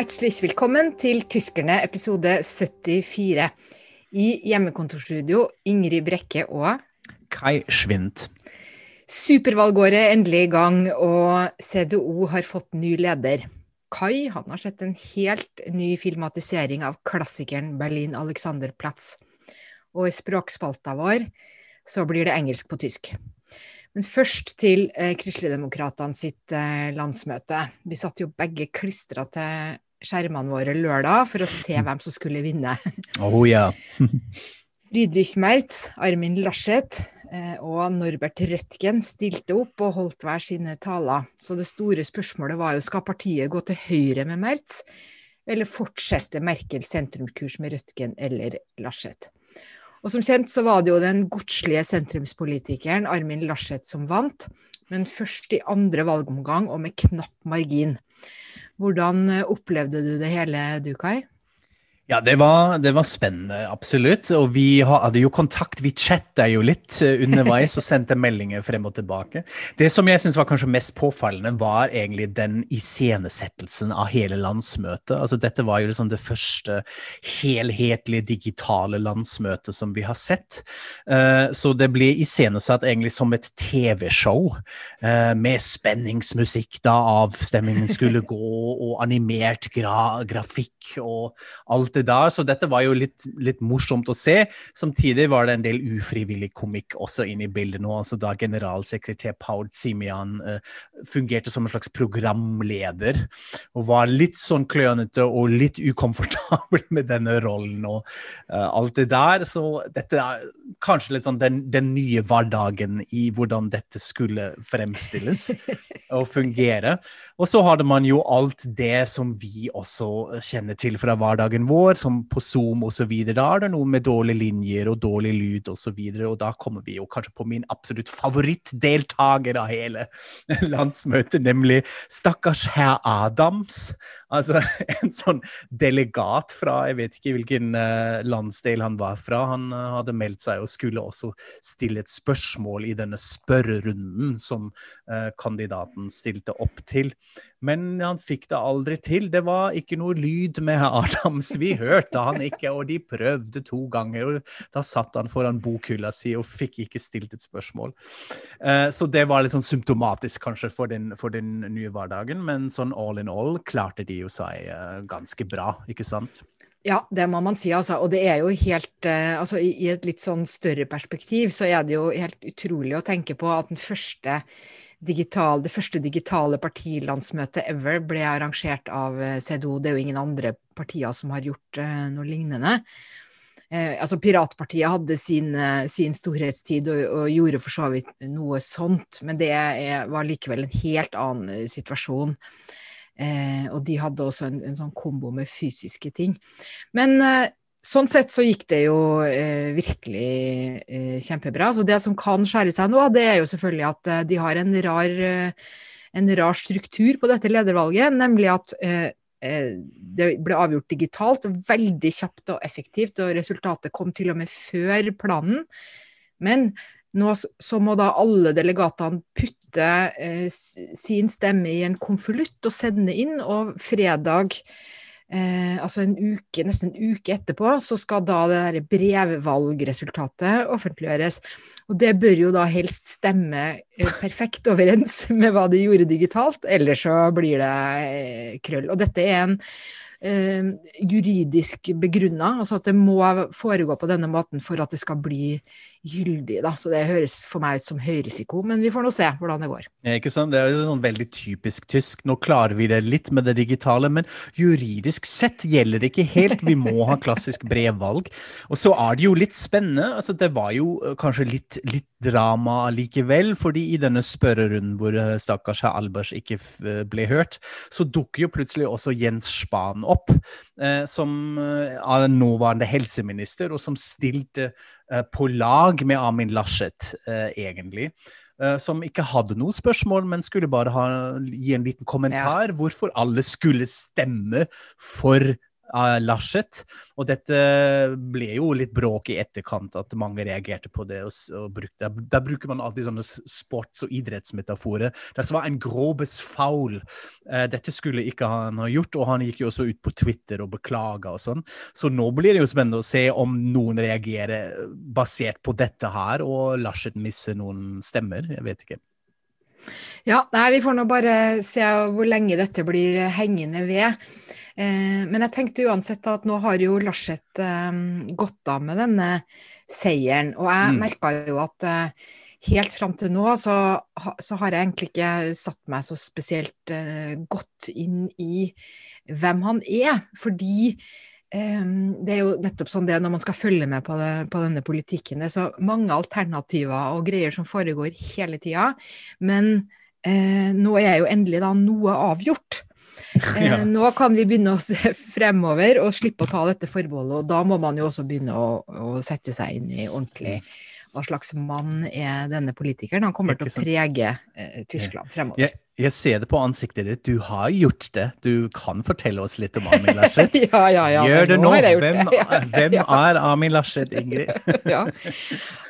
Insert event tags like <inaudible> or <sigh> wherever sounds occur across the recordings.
Herzlich velkommen til Tyskerne episode 74. I hjemmekontorstudio Ingrid Brekke og Kai Schwind. Supervalgåret er endelig i gang, og CDO har fått ny leder. Kai han har sett en helt ny filmatisering av klassikeren Berlin Alexanderplatz. Og i språkspalta vår så blir det engelsk på tysk. Men først til eh, Kristeligdemokratene sitt eh, landsmøte. Vi satt jo begge klistra til skjermene våre lørdag for å se <laughs> hvem som skulle vinne. Oh, ja. <laughs> Friedrich Merz, Armin Laschet eh, og Norbert Røtgen stilte opp og holdt hver sine taler. Så det store spørsmålet var jo skal partiet gå til høyre med Merz, eller fortsette Merkel sentrumskurs med Røtgen eller Laschet. Og som kjent så var det jo den godslige sentrumspolitikeren Armin Laschet som vant, men først i andre valgomgang og med knapp margin. Hvordan eh, opplevde du det hele, du Kai? Ja, det var, det var, spennende, absolutt. Og vi hadde jo kontakt. Vi chatta jo litt eh, underveis og sendte meldinger frem og tilbake. Det som jeg syns var kanskje mest påfallende, var egentlig den iscenesettelsen av hele landsmøtet. Altså, dette var jo liksom det første helhetlige digitale landsmøtet som vi har sett. Uh, så det ble iscenesatt egentlig som et TV-show, uh, med spenningsmusikk da avstemningen skulle gå, og animert gra grafikk og alt det det da, så dette var jo litt, litt, morsomt å se. Samtidig var det en del ufrivillig komikk også inne i bildet nå. altså Da generalsekretær Paul Simian uh, fungerte som en slags programleder, og var litt sånn klønete og litt ukomfortabel <laughs> med denne rollen og uh, alt det der. Så dette er kanskje litt sånn den, den nye hverdagen i hvordan dette skulle fremstilles og fungere. Og så hadde man jo alt det som vi også kjenner til fra hverdagen vår som på Zoom osv. Da er det noe med dårlige linjer og dårlig lyd osv. Og, så og da kommer vi jo kanskje på min absolutt favorittdeltaker av hele <laughs> landsmøtet, nemlig stakkars herr Adams. Altså <laughs> en sånn delegat fra jeg vet ikke hvilken uh, landsdel han var fra. Han uh, hadde meldt seg og skulle også stille et spørsmål i denne spørrerunden som uh, kandidaten stilte opp til. Men han fikk det aldri til. Det var ikke noe lyd med Adams. Vi hørte han ikke, og de prøvde to ganger. og Da satt han foran bokhylla si og fikk ikke stilt et spørsmål. Så det var litt sånn symptomatisk kanskje for den, for den nye hverdagen, men sånn all in all klarte de jo seg uh, ganske bra, ikke sant? Ja, det må man si, altså. Og det er jo helt uh, Altså i, et litt sånn større perspektiv så er det jo helt utrolig å tenke på at den første digital, det første digitale partilandsmøtet ever ble arrangert av eh, CDO. Det er jo ingen andre partier som har gjort noe lignende. Eh, altså Piratpartiet hadde sin, sin storhetstid og, og, gjorde for så vidt noe sånt, men det er, var likevel en helt annen situasjon. Eh, og de hadde også en, en, sånn kombo med fysiske ting. Men eh, sånn sett så gikk det jo eh, virkelig eh, kjempebra. Så det som kan skjære seg nå, det er jo selvfølgelig at eh, de har en rar, eh, en rar, struktur på dette ledervalget, nemlig at det ble avgjort digitalt, veldig kjapt og effektivt, og resultatet kom til og med før planen. Men nå så må da alle delegatene putte eh, sin stemme i en konvolutt og sende inn, og fredag, eh, altså en uke, nesten en uke etterpå, så skal da det der brevvalgresultatet offentliggjøres. Og det bør jo da helst stemme eh, perfekt overens <laughs> med hva de gjorde digitalt, ellers så blir det eh, krøll. Og dette er en eh, juridisk begrunna, altså at det må foregå på denne måten for at det skal bli gyldig. Da. Så det høres for meg ut som høyrisiko, men vi får nå se hvordan det går. Ja, ikke sant? Det er jo sånn veldig typisk tysk. Nå klarer vi det litt med det digitale, men juridisk sett gjelder det ikke helt. Vi må ha klassisk brevvalg. Og så er det jo litt spennende. altså Det var jo eh, kanskje litt, litt drama likevel, fordi i denne spørrerunden hvor eh, stakkars herr Albers ikke eh, ble hørt, så dukker jo plutselig også Jens Spahn opp, eh, som er den nåværende helseminister, og som stilte på lag med Amin Laschet, eh, egentlig. Eh, som ikke hadde noe spørsmål, men skulle bare ha, gi en liten kommentar. Ja. Hvorfor alle skulle stemme for Laschet. Og dette ble jo litt bråk i etterkant, at mange reagerte på det. Og, og brukte, der bruker man alltid sånne sports- og idrettsmetaforer. Det var en grobes foul. Eh, dette skulle ikke han ha gjort, og han gikk jo også ut på Twitter og beklaga og sånn. Så nå blir det jo spennende å se om noen reagerer basert på dette her, og Laschet misser noen stemmer. Jeg vet ikke. Ja, nei, vi får nå bare se hvor lenge dette blir hengende ved. Eh, men jeg tenkte uansett at nå har jo Larseth eh, gått av med denne seieren. Og jeg mm. merka jo at eh, helt fram til nå så, så, har jeg egentlig ikke satt meg så spesielt godt inn i hvem han er. Fordi det er jo nettopp sånn det når man skal følge med på, det, på, denne politikken. Det er så mange alternativer og greier som foregår hele tida. Men eh, nå er jo endelig da noe avgjort. <laughs> Eh, Nå kan vi begynne å se fremover og slippe å ta dette forbeholdet. Og da må man jo også begynne å, å sette seg inn i ordentlig hva slags mann er denne politikeren. Han kommer til å prege eh, Tyskland fremover. Jeg, jeg, ser det på ansiktet ditt. Du har gjort det. Du kan fortelle oss litt om Amin Laschet. <laughs> ja, ja, ja. Gjør det nå. Hvem, det. <laughs> hvem er Amin Laschet, Ingrid? ja.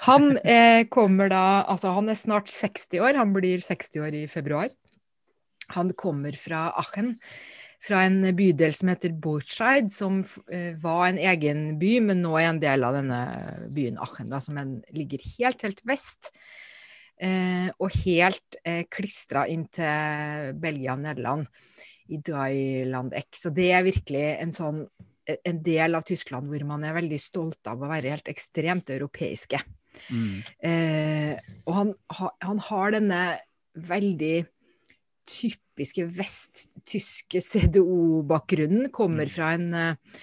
Han eh, kommer da Altså, han er snart 60 år. Han blir 60 år i februar. Han kommer fra Aachen, fra en bydel som heter Bortscheid, som eh, var en egen by, men nå er en del av denne byen Aachen, da, som en, ligger helt, helt vest. Eh, og helt eh, klistra inn til Belgia og Nederland, i Dreiland-Eck. Så det er virkelig en sånn en del av Tyskland hvor man er veldig stolt av å være helt ekstremt europeiske. Mm. Eh, og han, han, har denne veldig typiske vesttyske CDO-bakgrunnen. Kommer mm. fra en, eh,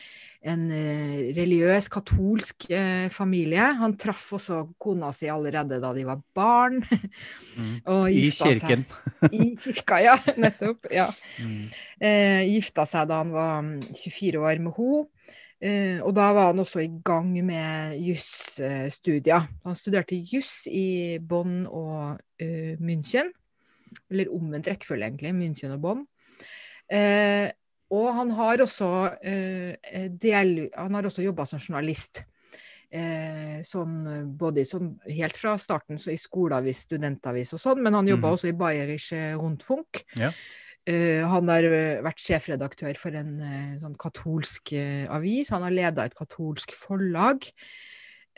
en eh, religiøs, katolsk eh, familie. Han traff også kona si allerede da de var barn. Mm. <laughs> I kirken. Seg, I kirka, ja. <laughs> Nettopp. Ja. Mm. Gifta seg da han var 24 mm, år med henne. Uh, og da var han også i gang med jusstudier. Han studerte juss i Bonn og uh, München. Eller omvendt rekkefølge, egentlig. München og Bonn. Eh, og han har også, eh, del, også jobba som journalist. Eh, sånn, både sånn, helt fra starten så i skoleavis, studentavis og sånn, men han jobba mm. også i Bayerische Rundfunk. Ja. Uh, han har vært sjefredaktør for en uh, sånn katolsk avis. Han har leda et katolsk forlag.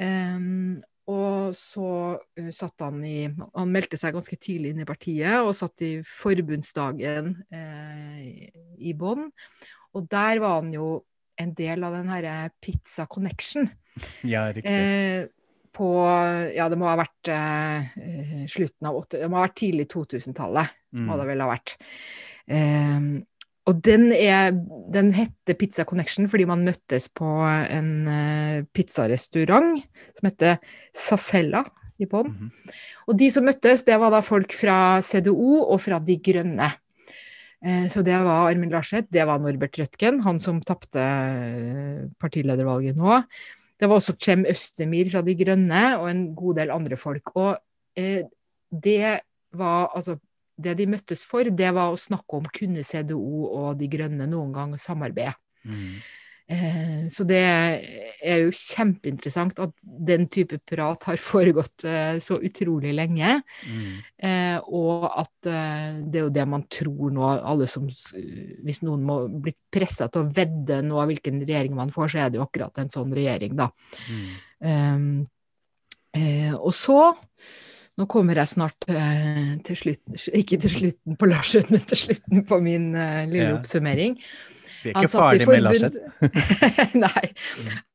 Um, og så uh, satt han i Han meldte seg ganske tidlig inn i partiet og satt i forbundsdagen eh, i Bonn. Og der var han jo en del av den herre Pizza Connection. Ja, riktig. Eh, på Ja, det må ha vært slutten av 80 Det må ha vært tidlig 2000-tallet, mm. må det vel ha vært. Og den, er, den heter Pizza Connection fordi man møttes på en uh, pizzarestaurant som heter Sasella i Bonn. Mm -hmm. Og de som møttes, det var da folk fra CDO og fra De Grønne. Uh, så det var Armin Larseth, det var Norbert Rødtgen, han som tapte uh, partiledervalget nå. Det var også Cem Østemir fra De Grønne og en god del andre folk. Og det var altså det de møttes for, det var å snakke om kunne CDO og De Grønne noen gang samarbeide. Mm. Eh, så det er jo kjempeinteressant at den type prat har foregått eh, så utrolig lenge. Mm. Eh, og at det er jo det man tror nå, alle som Hvis noen må bli pressa til å vedde nå hvilken regjering man får, så er det jo akkurat en sånn regjering, da. Mm. Og så nå kommer jeg snart eh, til slutten, ikke til slutten på Larsen, men til slutten på min eh, lille ja. oppsummering. Vi er ikke ferdig med Larsen. <laughs> Nei.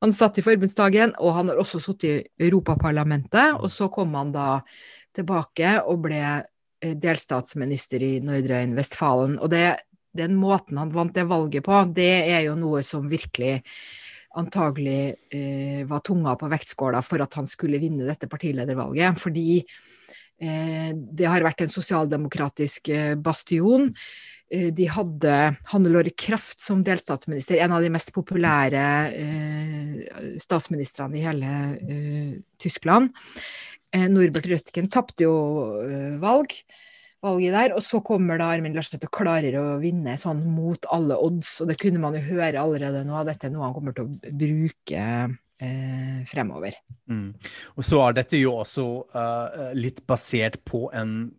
Han satt i forbundsdagen, og han har også sittet i Europaparlamentet. Og så kom han da tilbake og ble eh, delstatsminister i Nordre Vestfalen. Og det, den måten han vant det valget på, det er jo noe som virkelig antagelig eh, var tunga på vektskåla for at han skulle vinne dette partiledervalget. Fordi eh, det har vært en sosialdemokratisk eh, bastion. Eh, de hadde Hannelore Kraft som delstatsminister, en av de mest populære eh, statsministrene i hele eh, Tyskland. Norbert Røttgen tapte jo valg valget der. Og så kommer da Armin Larseth og klarer å vinne sånn mot alle odds. Og det kunne man jo høre allerede nå, dette er noe han kommer til å bruke eh, fremover. Mm. Og så er dette jo også uh, litt basert på en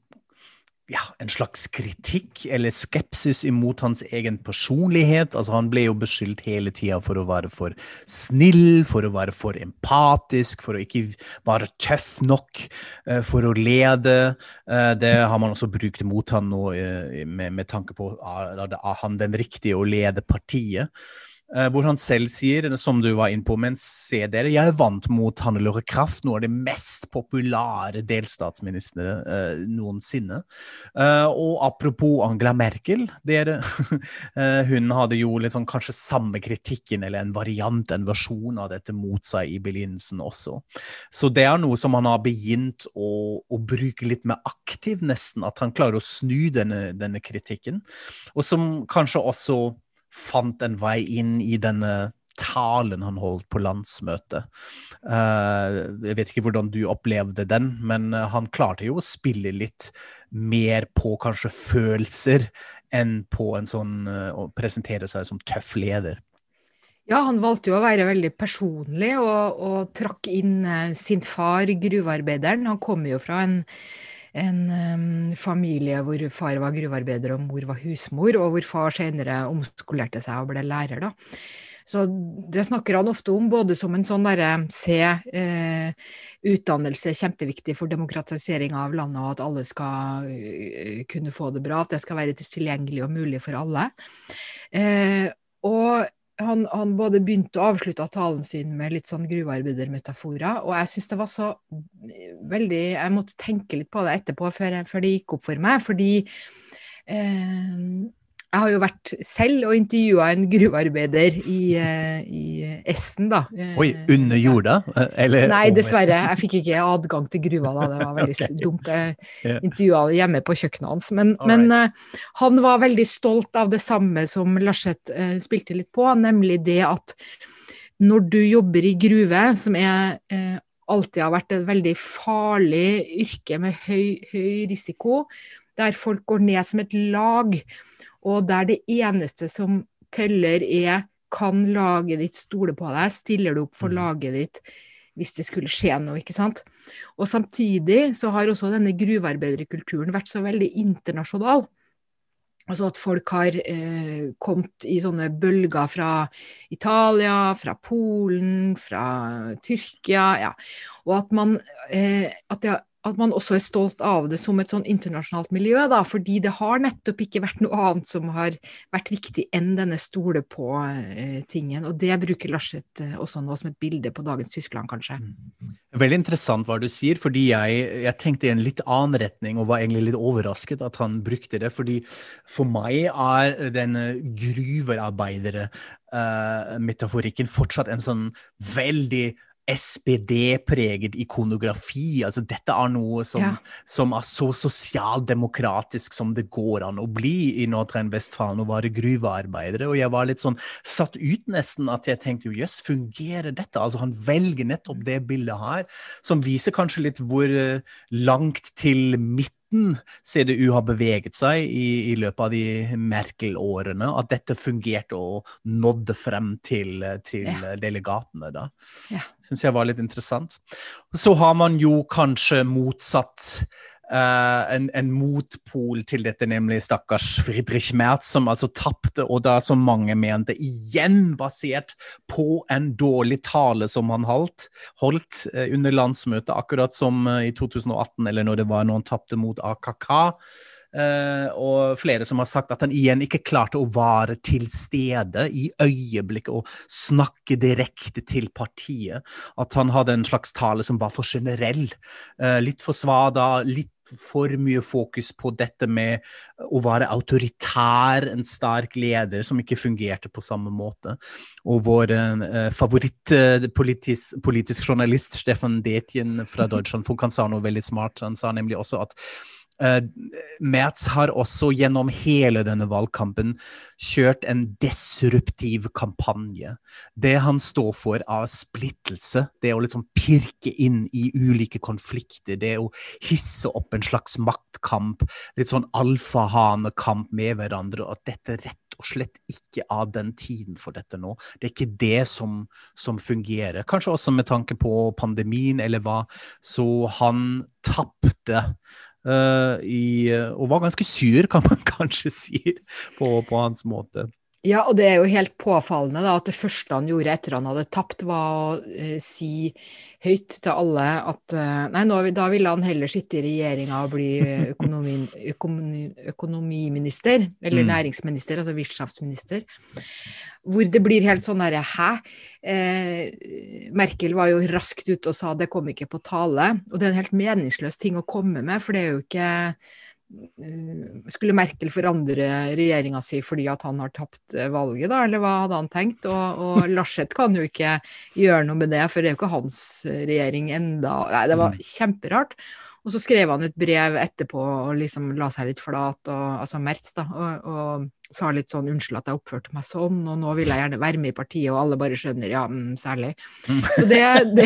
ja, en slags kritikk eller skepsis imot hans egen personlighet. Altså, han ble jo beskyldt hele tida for å være for snill, for å være for empatisk, for å ikke være tøff nok uh, for å lede. Uh, det har man også brukt mot han nå uh, med, med, tanke på uh, han den riktige å lede partiet. Uh, hvor han selv sier, som du var inne på, men se dere, jeg vant mot Hannelore Kraft, noe av de mest populære delstatsministrene uh, noensinne. Uh, og apropos Angela Merkel, dere, <laughs> hun hadde jo liksom kanskje samme kritikken, eller en variant, en versjon av dette mot seg i begynnelsen også. Så det er noe som han har begynt å, å bruke litt mer aktivt, nesten, at han klarer å snu denne, denne kritikken, og som kanskje også fant en vei inn i denne talen han holdt på landsmøtet. Uh, jeg vet ikke hvordan du opplevde den, men uh, han klarte jo å spille litt mer på kanskje følelser enn på en sånn uh, å presentere seg som tøff leder. Ja, han valgte jo å være veldig personlig og, og trakk inn sin far, gruvearbeideren. Han kom jo fra en en um, familie hvor far var gruvearbeider og mor var husmor, og hvor far senere omskolerte seg og ble lærer. da. Så det snakker han ofte om, både som en sånn derre se eh, utdannelse kjempeviktig for demokratisering av landet, og at alle skal uh, kunne få det bra, at det skal være tilgjengelig og mulig for alle. Eh, og han, han, både begynte og avslutta talen sin med litt sånn gruvearbeidermetaforer. Og jeg syns det var så veldig Jeg måtte tenke litt på det etterpå, før, før det gikk opp for meg. Fordi eh, jeg har jo vært selv og intervjua en gruvearbeider i, eh, i, Essen, da. Oi, under jorda? Eller Nei, dessverre. Jeg fikk ikke adgang til gruva da. Det var veldig okay. dumt. Jeg intervjua hjemme på kjøkkenet hans. Men, men uh, han var veldig stolt av det samme som Larseth uh, spilte litt på, nemlig det at når du jobber i gruve, som er uh, alltid har vært et veldig farlig yrke med høy, høy risiko, der folk går ned som et lag og der det eneste som teller er kan laget ditt stole på deg, stiller du opp for mm. laget ditt hvis det skulle skje noe, ikke sant. Og samtidig så har også denne gruvearbeiderkulturen vært så veldig internasjonal. Altså at folk har eh, kommet i sånne bølger fra Italia, fra Polen, fra Tyrkia, ja. Og at man eh, at det at man også er stolt av det som et sånn internasjonalt miljø, da, fordi det har nettopp ikke vært noe annet som har vært viktig enn denne stole på-tingen. Eh, og det bruker Larseth eh, også nå som et bilde på dagens Tyskland, kanskje. Mm. Veldig interessant hva du sier, fordi jeg, jeg, tenkte i en litt annen retning og var egentlig litt overrasket at han brukte det. fordi for meg er den gruvearbeidere-metaforikken metaforikken fortsatt en sånn veldig SPD-preget ikonografi. Altså, dette er noe som, ja. som, er så sosialdemokratisk som det går an å bli i Nordrhein-Westfalen og være gruvearbeidere. Og jeg var litt sånn satt ut nesten at jeg tenkte jo jøss, fungerer dette? Altså Han velger nettopp det bildet her, som viser kanskje litt hvor eh, langt til midt måten CDU har beveget seg i, i løpet av de Merkel-årene, at dette fungerte og nådde frem til, til ja. delegatene. da. Ja. Syns jeg var litt interessant. Så har man jo kanskje motsatt Uh, en, en, motpol til dette, nemlig stakkars Friedrich Merz, som altså tapte, og da som mange mente, igjen basert på en dårlig tale som han holdt, holdt uh, under landsmøtet, akkurat som uh, i 2018, eller når det var når han tapte mot AKK. Og flere som har sagt at han igjen ikke klarte å være til stede i øyeblikket og snakke direkte til partiet. At han hadde en slags tale som var for generell. Litt for svada, litt for mye fokus på dette med å være autoritær, en sterk leder, som ikke fungerte på samme måte. Og vår eh, favorittpolitisk uh, journalist Stefan Detjen fra Deutschland, for han sa noe veldig smart. Han sa nemlig også at Uh, Mats har også gjennom hele denne valgkampen kjørt en disruptiv kampanje. Det han står for, av splittelse. Det å liksom pirke inn i ulike konflikter. Det å hisse opp en slags maktkamp. Litt sånn alfahanekamp med hverandre. At dette rett og slett ikke er den tiden for dette nå. Det er ikke det som, som fungerer. Kanskje også med tanke på pandemien eller hva. Så han tapte i, og var ganske sur, <laughs> kan man kanskje si, på, på, hans måte. Ja, og det er jo helt påfallende da, at det første han gjorde etter han hadde tapt, var å uh, si høyt til alle at uh, nei, nå, da ville han heller sitte i regjeringa og bli <laughs> økonomi, økonomi, økonomiminister, eller mm. næringsminister, altså wirtschaftsminister hvor det blir helt sånn derre hæ? Eh, Merkel var jo raskt ute og sa det kom ikke på tale. Og det er en helt meningsløs ting å komme med, for det er jo ikke uh, Skulle Merkel forandre regjeringa si fordi at han har tapt eh, valget, da, eller hva hadde han tenkt? Og, og Laschet kan jo ikke gjøre noe med det, for det er jo ikke hans regjering enda. Nei, det var mm. kjemperart. Og så skrev han et brev etterpå og liksom la seg litt flat, og, altså Mertz, da, og, og, sa litt sånn 'unnskyld at jeg oppførte meg sånn', og nå vil jeg gjerne være med i partiet, og alle bare skjønner ja, mm, særlig. Så det, det,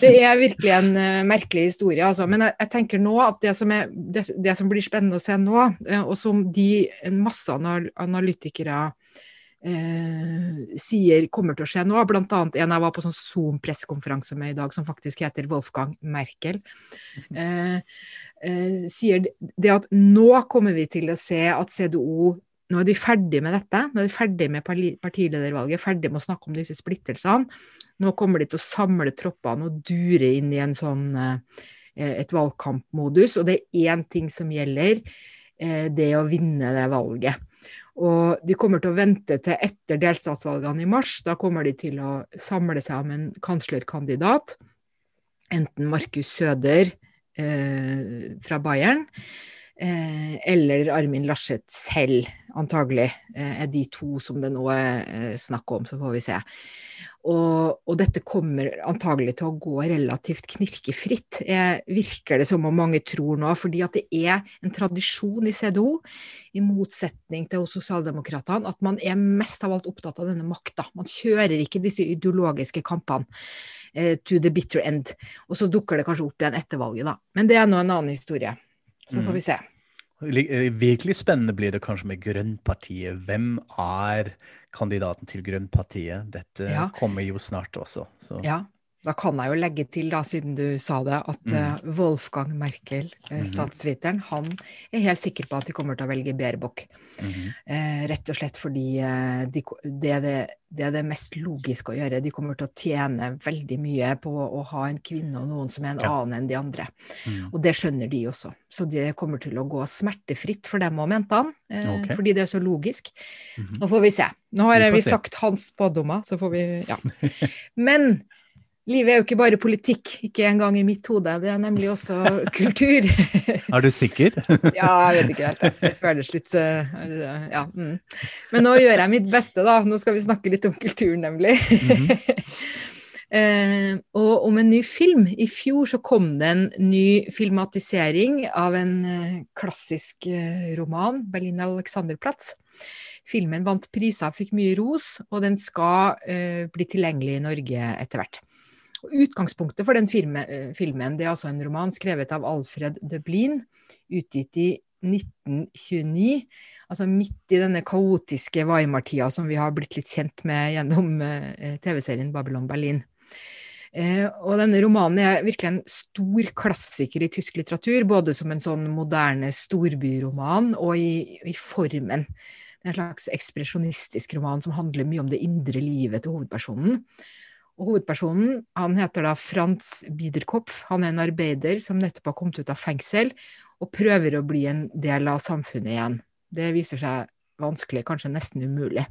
det, er virkelig en uh, merkelig historie, altså. Men jeg, jeg, tenker nå at det som, er, det, som, blir spennende å se nå, uh, og som de masse analytikere Eh, sier kommer til å skje nå. Blant annet en jeg var på sånn Zoom-pressekonferanse med i dag, som faktisk heter Wolfgang Merkel. Mhm. Eh, eh, sier det at nå kommer vi til å se at CDO nå er de ferdig med dette. Nå er de ferdig med partiledervalget, ferdig med å snakke om disse splittelsene. Nå kommer de til å samle troppene og dure inn i en sånn, eh, et valgkampmodus. Og det er én ting som gjelder, det det å vinne det valget. Og de kommer til å vente til etter delstatsvalgene i mars. Da kommer de til å samle seg om en kanslerkandidat. Enten Markus Søder eh, fra Bayern eh, eller Armin Laschet selv, antagelig, eh, er de to som det nå er eh, snakk om. Så får vi se. Og, og, dette kommer antagelig til å gå relativt knirkefritt, virker det som om mange tror nå. Fordi at det er en tradisjon i CDO, i motsetning til hos sosialdemokratene, at man er mest av alt opptatt av denne makta. Man kjører ikke disse ideologiske kampene eh, to the bitter end. Og så dukker det kanskje opp igjen etter valget, da. Men det er nå en annen historie. Så får vi se. Eh, virkelig spennende blir det kanskje med Grønnpartiet. Hvem er kandidaten til Grønnpartiet. Dette ja. kommer jo snart også. Så. Ja, da kan jeg jo legge til, da, siden du sa det, at mm. uh, Wolfgang Merkel, uh, statsviteren, han er helt sikker på at de kommer til å velge Baerbock. Mm -hmm. uh, rett og slett fordi de, det, er det, det, er det mest logiske å gjøre. De kommer til å tjene veldig mye på å ha en kvinne og noen som er en ja. annen enn de andre. Mm. Og det skjønner de også. Så det kommer til å gå smertefritt for dem òg, mente han. Okay. Fordi det er så logisk. -hmm. Nå får vi se. Nå har vi, vi sagt hans spådommer, så får vi Ja. <laughs> Men Livet er jo ikke bare politikk, ikke engang i mitt hode. Det er nemlig også <laughs> kultur. er du sikker? <laughs> ja, jeg vet ikke helt. Det føles litt uh, Ja. Mm. Men nå gjør jeg mitt beste, da. Nå skal vi snakke litt om kulturen, nemlig. Mm -hmm. <laughs> og om en ny film. I fjor så kom det en ny filmatisering av en uh, klassisk roman, 'Berlin Alexanderplatz'. Filmen vant priser, fikk mye ros, og den skal bli tilgjengelig i Norge etter hvert. Utgangspunktet for den filmen, eh, filmen det er altså en roman skrevet av Alfred Dublin, utgitt i 1929. Altså midt i denne kaotiske Weimar-tida som vi har blitt litt kjent med gjennom eh, TV-serien Babylon Berlin. Eh, og denne romanen er virkelig en stor klassiker i tysk litteratur, både som en sånn moderne storbyroman og i, i formen. En slags ekspresjonistisk roman som handler mye om det indre livet til hovedpersonen. Og hovedpersonen han heter da Frans Biederkopf. Han er en arbeider som nettopp har kommet ut av fengsel og prøver å bli en del av samfunnet igjen. Det viser seg vanskelig, kanskje nesten umulig.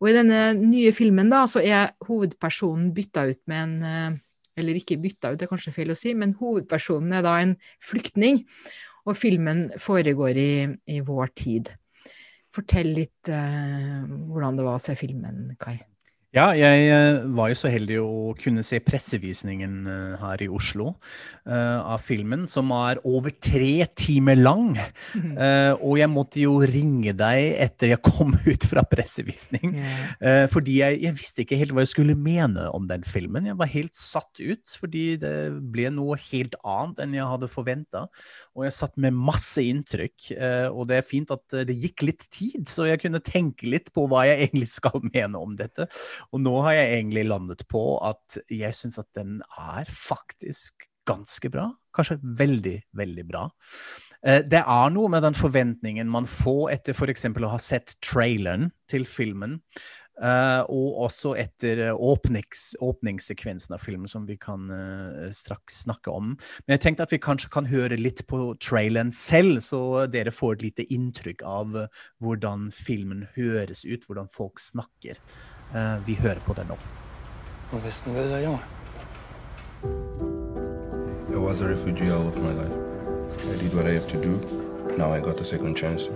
Og i denne nye filmen da, så er hovedpersonen bytta ut med en eh, Eller ikke bytta ut, det er kanskje feil å si, men hovedpersonen er da en flyktning. Og filmen foregår i, i vår tid. Fortell litt uh, hvordan det var å se filmen, Kai. Ja, jeg eh, var jo så heldig å kunne se pressevisningen eh, her i Oslo uh, av filmen, som er over tre timer lang. Uh, og jeg måtte jo ringe deg etter jeg kom <laughs> ut fra pressevisning, uh, fordi jeg, jeg, visste ikke helt hva jeg skulle mene om den filmen. Jeg var helt satt ut, fordi det ble noe helt annet enn jeg hadde forventa. Og jeg satt med masse inntrykk, og det er fint at det gikk litt tid, så jeg kunne tenke litt på hva jeg <laughs> egentlig skal mene om dette. Og nå har jeg egentlig landet på at jeg syns at den er faktisk ganske bra. Kanskje veldig, veldig bra. Eh, det er noe med den forventningen man får etter f.eks. å ha sett traileren til filmen. Uh, og også etter åpnings, åpningssekvensen av filmen, som vi kan uh, straks snakke om. Men jeg tenkte at vi kanskje kan høre litt på traileren selv, så dere får et lite inntrykk av uh, hvordan filmen høres ut, hvordan folk snakker. Uh, vi hører på det nå. Jeg visste du det, Jon? I was a refugee all of my life. I did what I have to do. Now I got a second chance.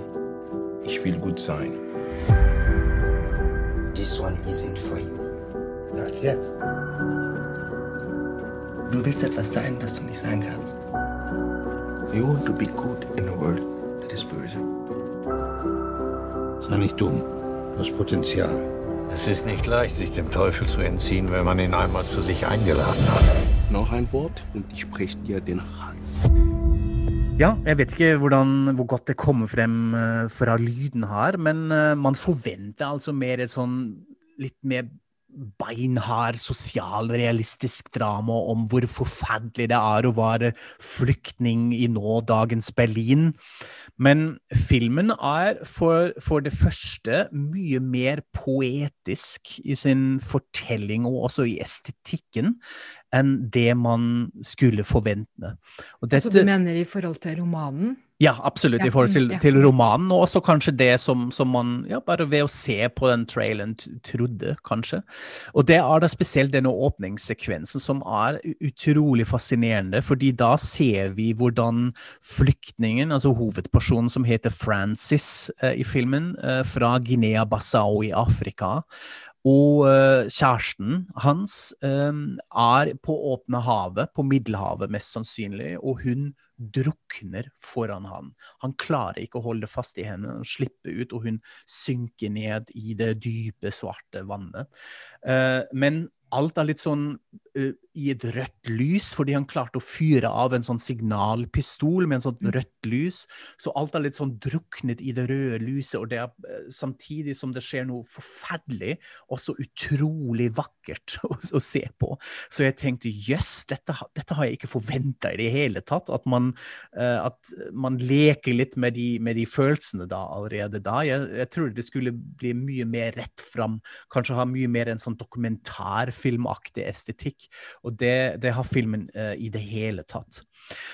Ich will gut sein. This one isn't for you. Not yet. Du willst etwas sein, das du nicht sein kannst. You want to be good in a world that is böse. Sei nicht dumm. Du hast Potenzial. Es ist nicht leicht, sich dem Teufel zu entziehen, wenn man ihn einmal zu sich eingeladen hat. Noch ein Wort und ich spreche dir den Hals. Ja, jeg vet ikke hvordan, hvor godt det kommer frem uh, fra lyden her, men uh, man forventer altså mer et sånn litt mer beinhard sosialrealistisk drama om hvor forferdelig det er å være flyktning i nå dagens Berlin. Men filmen er for, for, det første mye mer poetisk i sin fortelling og også i estetikken enn det man skulle forvente. Dette, Så du mener i forhold til romanen? Ja, absolutt, i forhold til, til romanen, og også kanskje det som, som, man ja, bare ved å se på den traileren trodde, kanskje. Og det er da spesielt denne åpningssekvensen som er utrolig fascinerende, fordi da ser vi hvordan flyktningen, altså hovedpersonen som heter Francis eh, i filmen, eh, fra Guinea-Bissau i Afrika, og uh, kjæresten hans um, er på åpne havet, på Middelhavet mest sannsynlig, og hun drukner foran han. Han klarer ikke å holde fast i henne, han slipper ut, og hun synker ned i det dype, svarte vannet. Uh, men alt er litt sånn uh, i et rødt lys, fordi han klarte å fyre av en sånn signalpistol med en sånn mm. rødt lys. Så alt er litt sånn druknet i det røde lyset, og det er uh, samtidig som det skjer noe forferdelig, også utrolig vakkert <laughs> å, å se på. Så jeg tenkte jøss, dette, dette, har jeg ikke forventa i det hele tatt. At man, uh, at man leker litt med de, med de, følelsene da allerede da. Jeg, jeg tror det skulle bli mye mer rett fram, kanskje ha mye mer en sånn dokumentar filmaktig estetikk. Og det, det har filmen uh, i det hele tatt.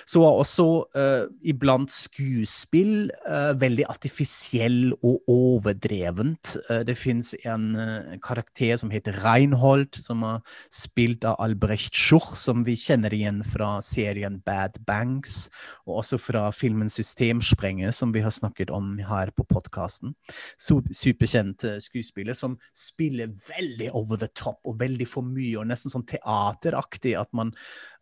Så var også uh, iblant skuespill uh, veldig artifisiell og overdrevent. det fins en karakter som heter Reinhold, som er spilt av Albrecht Schurch, som vi kjenner igjen fra serien Bad Banks, og også fra filmen Systemsprenger, som vi har snakket om her på podkasten. Superkjent skuespiller som spiller veldig over the top og veldig for mye, og nesten sånn teateraktig. At man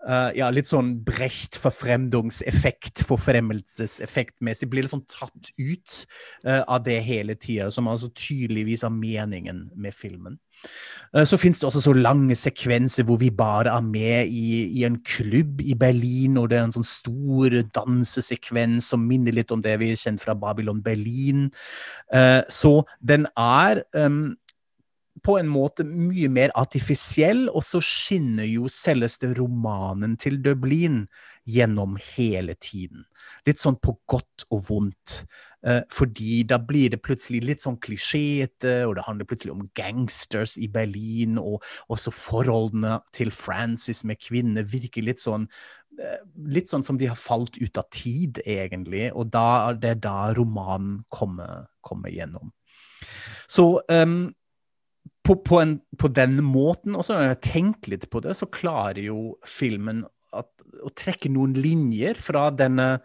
uh, Ja, litt sånn brecht forfremdungseffekt, forfremmelseseffektmessig, blir litt sånn tatt ut uh, av det hele tida, som altså tydeligvis er meningen med filmen. Eh, så finnes det også så lange sekvenser hvor vi bare er med i, i, en klubb i Berlin, og det er en sånn stor dansesekvens som minner litt om det vi kjenner fra Babylon Berlin. Så den er um, på en måte mye mer artifisiell, og så skinner jo selveste romanen til Dublin gjennom hele tiden. Litt sånn på godt og vondt. Eh, fordi da blir det plutselig litt sånn klisjéete, og det handler plutselig om gangsters i Berlin, og også forholdene til Francis med kvinner virker litt sånn eh, Litt sånn som de har falt ut av tid, egentlig. Og da, det er da romanen kommer, kommer gjennom. Så um, på, på, en, på, den måten, og så når jeg tenker litt på det, så klarer jo filmen at, å trekke noen linjer fra denne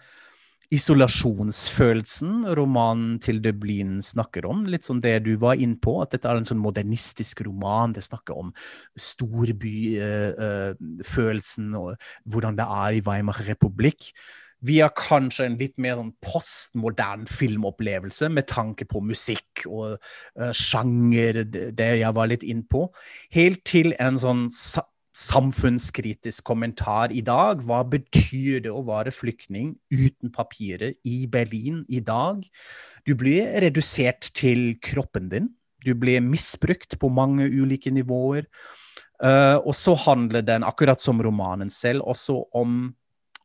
isolasjonsfølelsen romanen til Dublin snakker om. Litt sånn det du var inn på, at dette er en sånn modernistisk roman. Det snakker om storbyfølelsen og hvordan det er i Weimar republikk. Vi har kanskje en litt mer sånn postmodern filmopplevelse med tanke på musikk og uh, sjanger, det, jeg var litt inn på. Helt til en sånn samfunnskritisk kommentar i dag. Hva betyr det å være flyktning uten papirer i Berlin i dag? Du blir redusert til kroppen din. Du blir misbrukt på mange ulike nivåer. Uh, og så handler den, akkurat som romanen selv, også om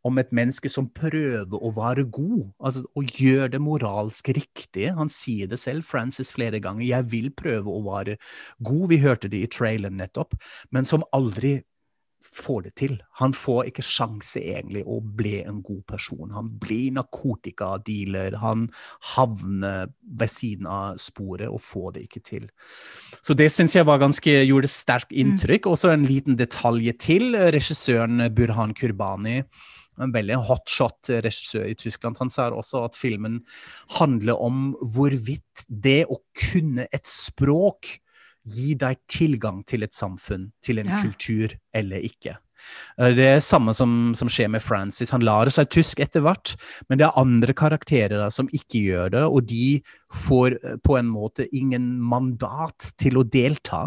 om et menneske som prøver å være god, altså å gjøre det moralsk riktige. Han sier det selv, Francis, flere ganger. 'Jeg vil prøve å være god'. Vi hørte det i traileren nettopp. Men som aldri får det til. Han får ikke sjanse egentlig å bli en god person. Han blir narkotikadealer. Han havner ved siden av sporet og får det ikke til. Så det syns jeg var ganske, gjorde sterkt inntrykk. Og så en liten detalj til. Regissøren Burhan Kurbani en veldig hotshot regissør i Tyskland. Han sa også at filmen handler om hvorvidt det å kunne et språk gir deg tilgang til et samfunn, til en ja. kultur, eller ikke. Eh, det er samme som, som, skjer med Francis. Han lar seg tysk etter hvert, men det er andre karakterer som ikke gjør det, og de får eh, på en måte ingen mandat til å delta.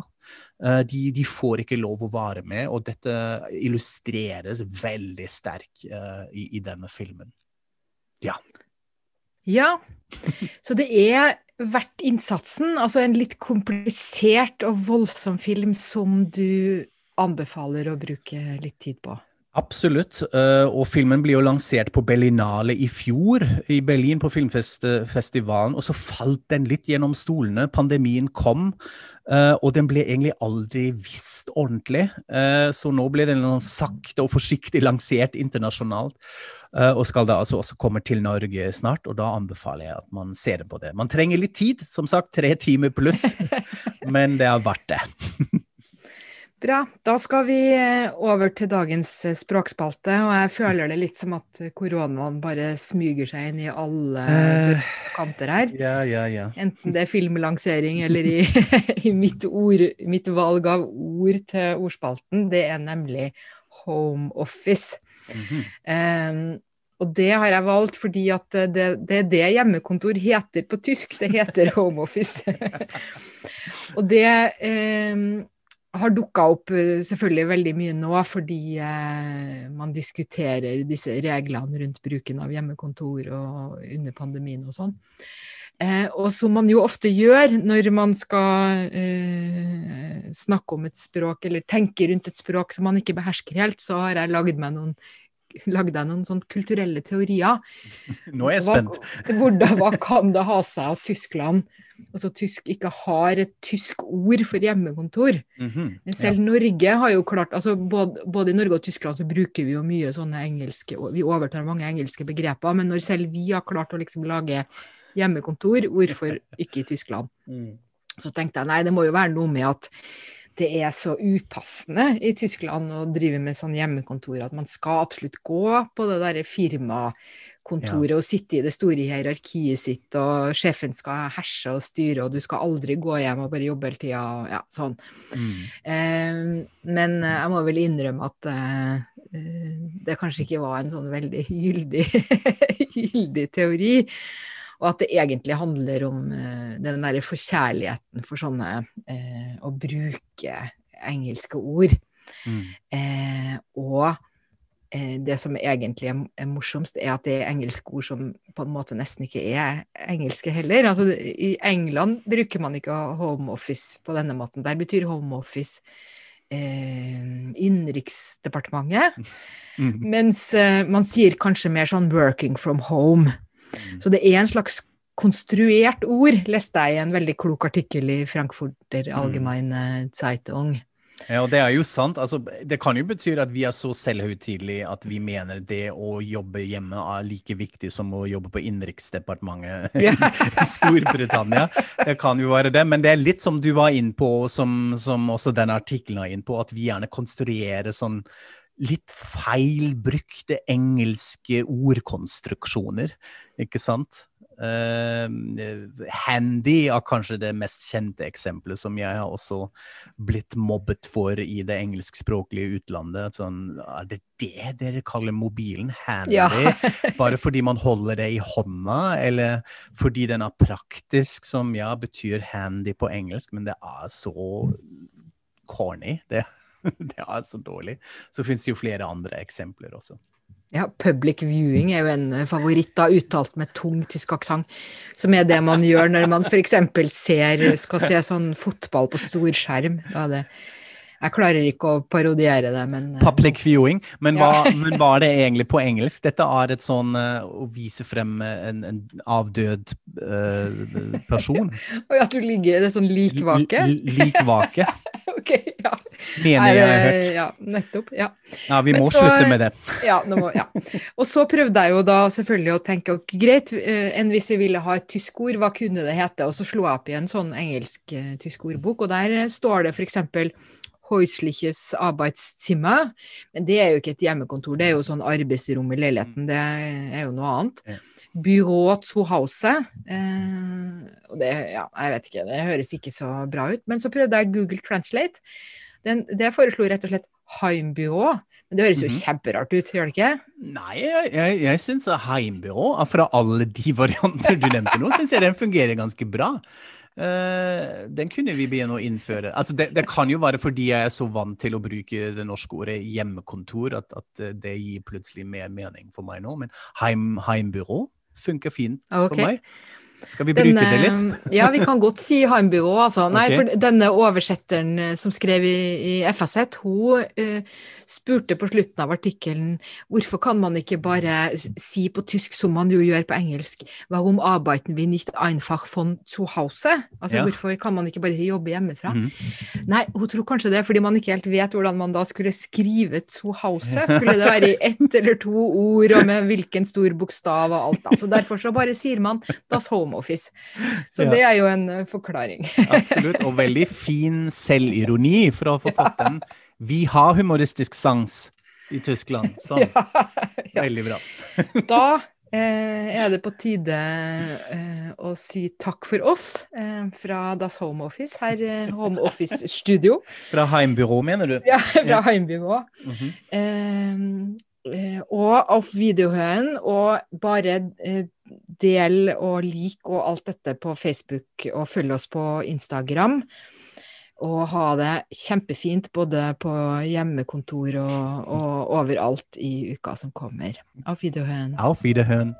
Eh, de, de, får ikke lov å være med, og dette illustreres veldig sterkt uh, i, i, denne filmen. Ja. Ja, så det er verdt innsatsen. Altså en litt komplisert og voldsom film som du anbefaler å bruke litt tid på. Absolutt. Uh, og filmen blir jo lansert på Berlinale i fjor, i Berlin, på filmfestivalen. Og så falt den litt gjennom stolene. Pandemien kom, uh, og den ble egentlig aldri visst ordentlig. Uh, så nå ble den sakte og forsiktig lansert internasjonalt. og skal da altså også komme til Norge snart, og da anbefaler jeg at man ser på det. Man trenger litt tid, som sagt, tre timer pluss, <laughs> men det er verdt det. Bra. Da skal vi eh, over til dagens eh, språkspalte. Og jeg føler det litt som at koronaen bare smyger seg inn i alle uh, kanter her. Ja, ja, ja. Enten det er filmlansering eller i, <laughs> i mitt, ord, mitt, valg av ord til ordspalten. Det er nemlig home office. Mm -hmm. um, og det har jeg valgt fordi at det, det, er det hjemmekontor heter på tysk. Det heter home office. <laughs> og det um, har dukka opp eh, selvfølgelig veldig mye nå, fordi eh, man diskuterer disse reglene rundt bruken av hjemmekontor og under pandemien og sånn. Eh, og som man jo ofte gjør når man skal eh, snakke om et språk, eller tenke rundt et språk som man ikke behersker helt, så har jeg lagd meg noen lagde deg noen sånn kulturelle teorier. <laughs> Nå er jeg spent. Hva, <laughs> hvordan, hva kan det ha seg at Tyskland altså tysk ikke har et tysk ord for hjemmekontor. Mm -hmm, Selv ja. Norge har jo klart altså både, både, i Norge og Tyskland så bruker vi jo mye sånne engelske Vi overtar mange engelske begreper, men når selv vi har klart å liksom lage hjemmekontor, hvorfor ikke i Tyskland? <laughs> Mm. Så tenkte jeg nei, det må jo være noe med at det er så upassende i Tyskland å drive med sånn hjemmekontor at man skal absolutt gå på det derre firmakontoret ja. og sitte i det store hierarkiet sitt, og sjefen skal herse og styre, og du skal aldri gå hjem og bare jobbe hele tida, ja, sånn. Mm. Eh, men jeg må vel innrømme at eh, det kanskje ikke var en sånn veldig gyldig, <laughs> gyldig teori og at det egentlig handler om uh, den derre forkjærligheten for sånne uh, å bruke engelske ord. Mm. Uh, og det som egentlig er, morsomst, er at det er engelske ord som på en måte nesten ikke er engelske heller. Altså, I England bruker man ikke home office på denne måten. Der betyr home office innenriksdepartementet. <laughs> Mm. Mens man sier kanskje mer sånn 'working from home'. Mm. Så det er en slags konstruert ord, leste jeg i en veldig klok artikkel i Frankfurter. Allgemeine Zeitung. Ja, og det er jo sant. Altså, det kan jo bety at vi er så selvhøytidelige at vi mener det å jobbe hjemme er like viktig som å jobbe på Innenriksdepartementet <laughs> i Storbritannia. Det kan jo være det, men det er litt som du var inne på, som, som også den artikkelen er inne på, at vi gjerne konstruerer sånn litt feilbrukte engelske ordkonstruksjoner, ikke sant? Uh, handy er kanskje det mest kjente eksempelet som jeg har også blitt mobbet for i det engelskspråklige utlandet. Sånn, er det det dere kaller mobilen handy? Ja. <laughs> Bare fordi man holder det i hånda, eller fordi den er praktisk, som ja, betyr handy på engelsk, men det er så corny. Det, <laughs> det er så dårlig. Så fins det jo flere andre eksempler også. Ja, public viewing er jo en favoritt, da, uttalt med tung tysk aksent. Som er det man gjør når man f.eks. ser skal se sånn fotball på storskjerm. Da er det Jeg klarer ikke å parodiere det, men eh, Public viewing. Men hva, Ja. <laughs> men hva er det egentlig på engelsk? Dette er et sånn eh, å vise frem eh, en, en avdød uh, person. <laughs> Oi, at du ligger i det sånn likvake? Likvake, <laughs> Ok, ja. mener jeg har hørt. Ja, nettopp. Ja. Ja, vi må så- slutte med det. Ja, må, ja. Og så prøvde jeg jo da selvfølgelig å tenke ok, greit, enn hvis vi ville ha et tysk ord, hva kunne det hete? Og så slo jeg opp i en sånn engelsk-tysk ordbok, og der står det f.eks. Häusliches Arbeitszimmer. Men det er jo ikke et hjemmekontor, det er jo sånn arbeidsrom i leiligheten. Det er jo noe annet. Byrå zu Hause. Eh, det, ja, jeg vet ikke, det høres ikke så bra ut. Men så prøvde jeg Google Translate. Den, det foreslo rett og slett heimbyrå. Men det høres jo Mhm. kjemperart ut, gjør det ikke? Nei, jeg, jeg, jeg syns heimbyrå, fra alle de <laughs> varianter du nevnte nå, syns jeg den fungerer ganske bra. Eh, den kunne vi begynne å innføre. Altså, det, det kan jo være fordi jeg er så vant til å bruke det norske ordet hjemmekontor, at, at eh, det gir plutselig mer mening for meg nå. Men heim, heimbyrå funker fint okay. for meg. Skal vi bruke det litt? Ja, vi kan godt si heimbyrå, altså. Nei, okay. for denne oversetteren eh, som skrev i, i FSZ, hun uh, spurte på slutten av artikkelen hvorfor kan man ikke bare si på tysk som man jo gjør på engelsk, warum arbeiten wir nicht einfach von zu Hause? Altså Ja. hvorfor kan man ikke bare si jobbe hjemmefra? Mm. Nei, hun tror kanskje det er fordi man ikke helt vet hvordan man da skulle skrive zu Hause. Skulle det være i <laughs> ett eller to ord, og med hvilken stor bokstav og alt. da. Så derfor så bare sier man Das Home Office. Så Ja. det er jo en eh, forklaring. <laughs> Absolutt. Og veldig fin selvironi fra forfatteren. Vi har humoristisk sans i Tyskland. <laughs> Sånn. Ja. Veldig bra. <laughs> Da eh, er det på tide eh, å si takk for oss eh, fra Das Home Office, her eh, Home Office Studio. Fra heimbyrå, mener du? Ja, fra Ja. Heimbygå. Mhm. Eh, eh, og auf Wiederhören, og bare del og lik og alt dette på Facebook, og følg oss på Instagram. Og ha det kjempefint både på hjemmekontor og, og overalt i uka som kommer. Auf Wiederhören. Auf Wiederhören.